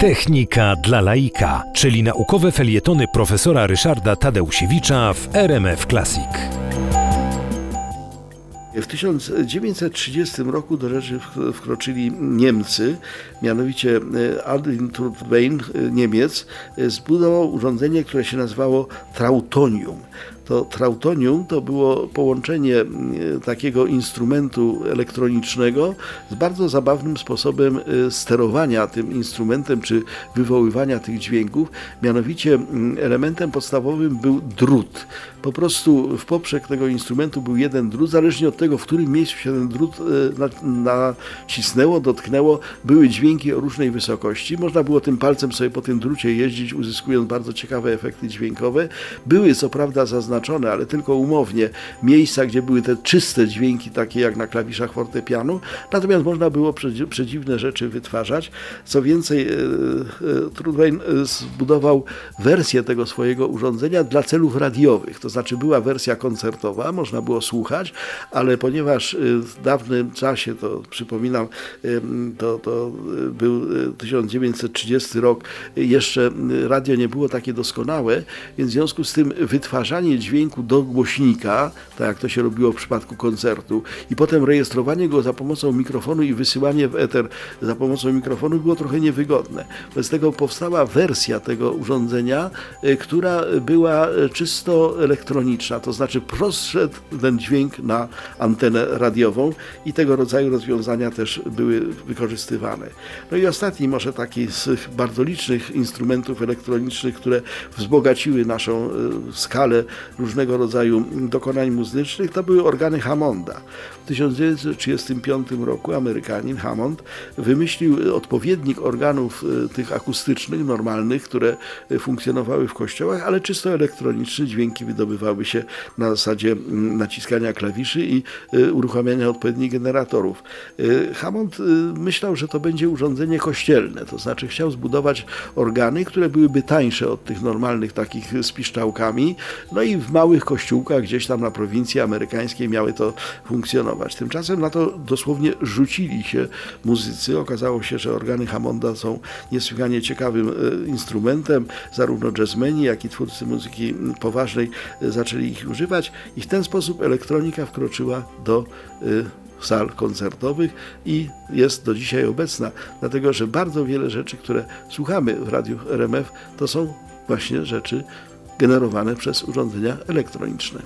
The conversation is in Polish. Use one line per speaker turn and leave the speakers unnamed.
Technika dla laika, czyli naukowe felietony profesora Ryszarda Tadeusiewicza w RMF Classic.
W 1930 roku do rzeczy wk- wkroczyli Niemcy, mianowicie e, Adrian Turtwein, e, Niemiec, e, zbudował urządzenie, które się nazywało trautonium. To trautonium to było połączenie m, takiego instrumentu elektronicznego z bardzo zabawnym sposobem e, sterowania tym instrumentem czy wywoływania tych dźwięków. Mianowicie m, elementem podstawowym był drut. Po prostu w poprzek tego instrumentu był jeden drut, zależnie od tego, w którym miejscu się ten drut na- nacisnęło, dotknęło, były dźwięki o różnej wysokości. Można było tym palcem sobie po tym drucie jeździć, uzyskując bardzo ciekawe efekty dźwiękowe. Były co prawda zaznaczone, ale tylko umownie, miejsca, gdzie były te czyste dźwięki, takie jak na klawiszach fortepianu, natomiast można było przedzi- przedziwne rzeczy wytwarzać. Co więcej, e, e, Trudwein e, zbudował wersję tego swojego urządzenia dla celów radiowych, to znaczy była wersja koncertowa, można było słuchać, ale ponieważ w dawnym czasie, to przypominam, to, to był e, 1930 rok, jeszcze radio nie było takie doskonałe, więc w związku z tym wytwarzanie dźwięku do głośnika, tak jak to się robiło w przypadku koncertu, i potem rejestrowanie go za pomocą mikrofonu i wysyłanie w eter za pomocą mikrofonu było trochę niewygodne. Wobec tego powstała wersja tego urządzenia, e, która była e, czysto elektroniczna, to znaczy prostszedł ten dźwięk na antenę radiową i tego rodzaju rozwiązania też były wykorzystywane. No i ostatni może taki z bardzo licznych instrumentów elektronicznych, które wzbogaciły naszą e, skalę różnego rodzaju dokonań muzycznych, to były organy Hammonda. W 1935 roku Amerykanin Hammond wymyślił odpowiednik organów e, tych akustycznych, normalnych, które e, funkcjonowały w kościołach, ale czysto elektroniczne dźwięki wydobywały się na zasadzie mm, naciskania klawiszy i e, uruchamiania odpowiednich generatorów. Hammond myślał, że to będzie urządzenie kościelne, to znaczy chciał zbudować organy, które byłyby tańsze od tych normalnych takich z piszczałkami, no i w małych kościółkach gdzieś tam na prowincji amerykańskiej miały to funkcjonować. Tymczasem na to dosłownie rzucili się muzycy. Okazało się, że organy Hammonda są niesłychanie ciekawym e, instrumentem. Zarówno jazzmeni, jak i twórcy muzyki poważnej e, zaczęli ich używać i w ten sposób elektronika wkroczyła do e, sal koncertowych i jest do dzisiaj obecna, dlatego że bardzo wiele rzeczy, które słuchamy w radiu RMF, to są właśnie rzeczy generowane przez urządzenia elektroniczne.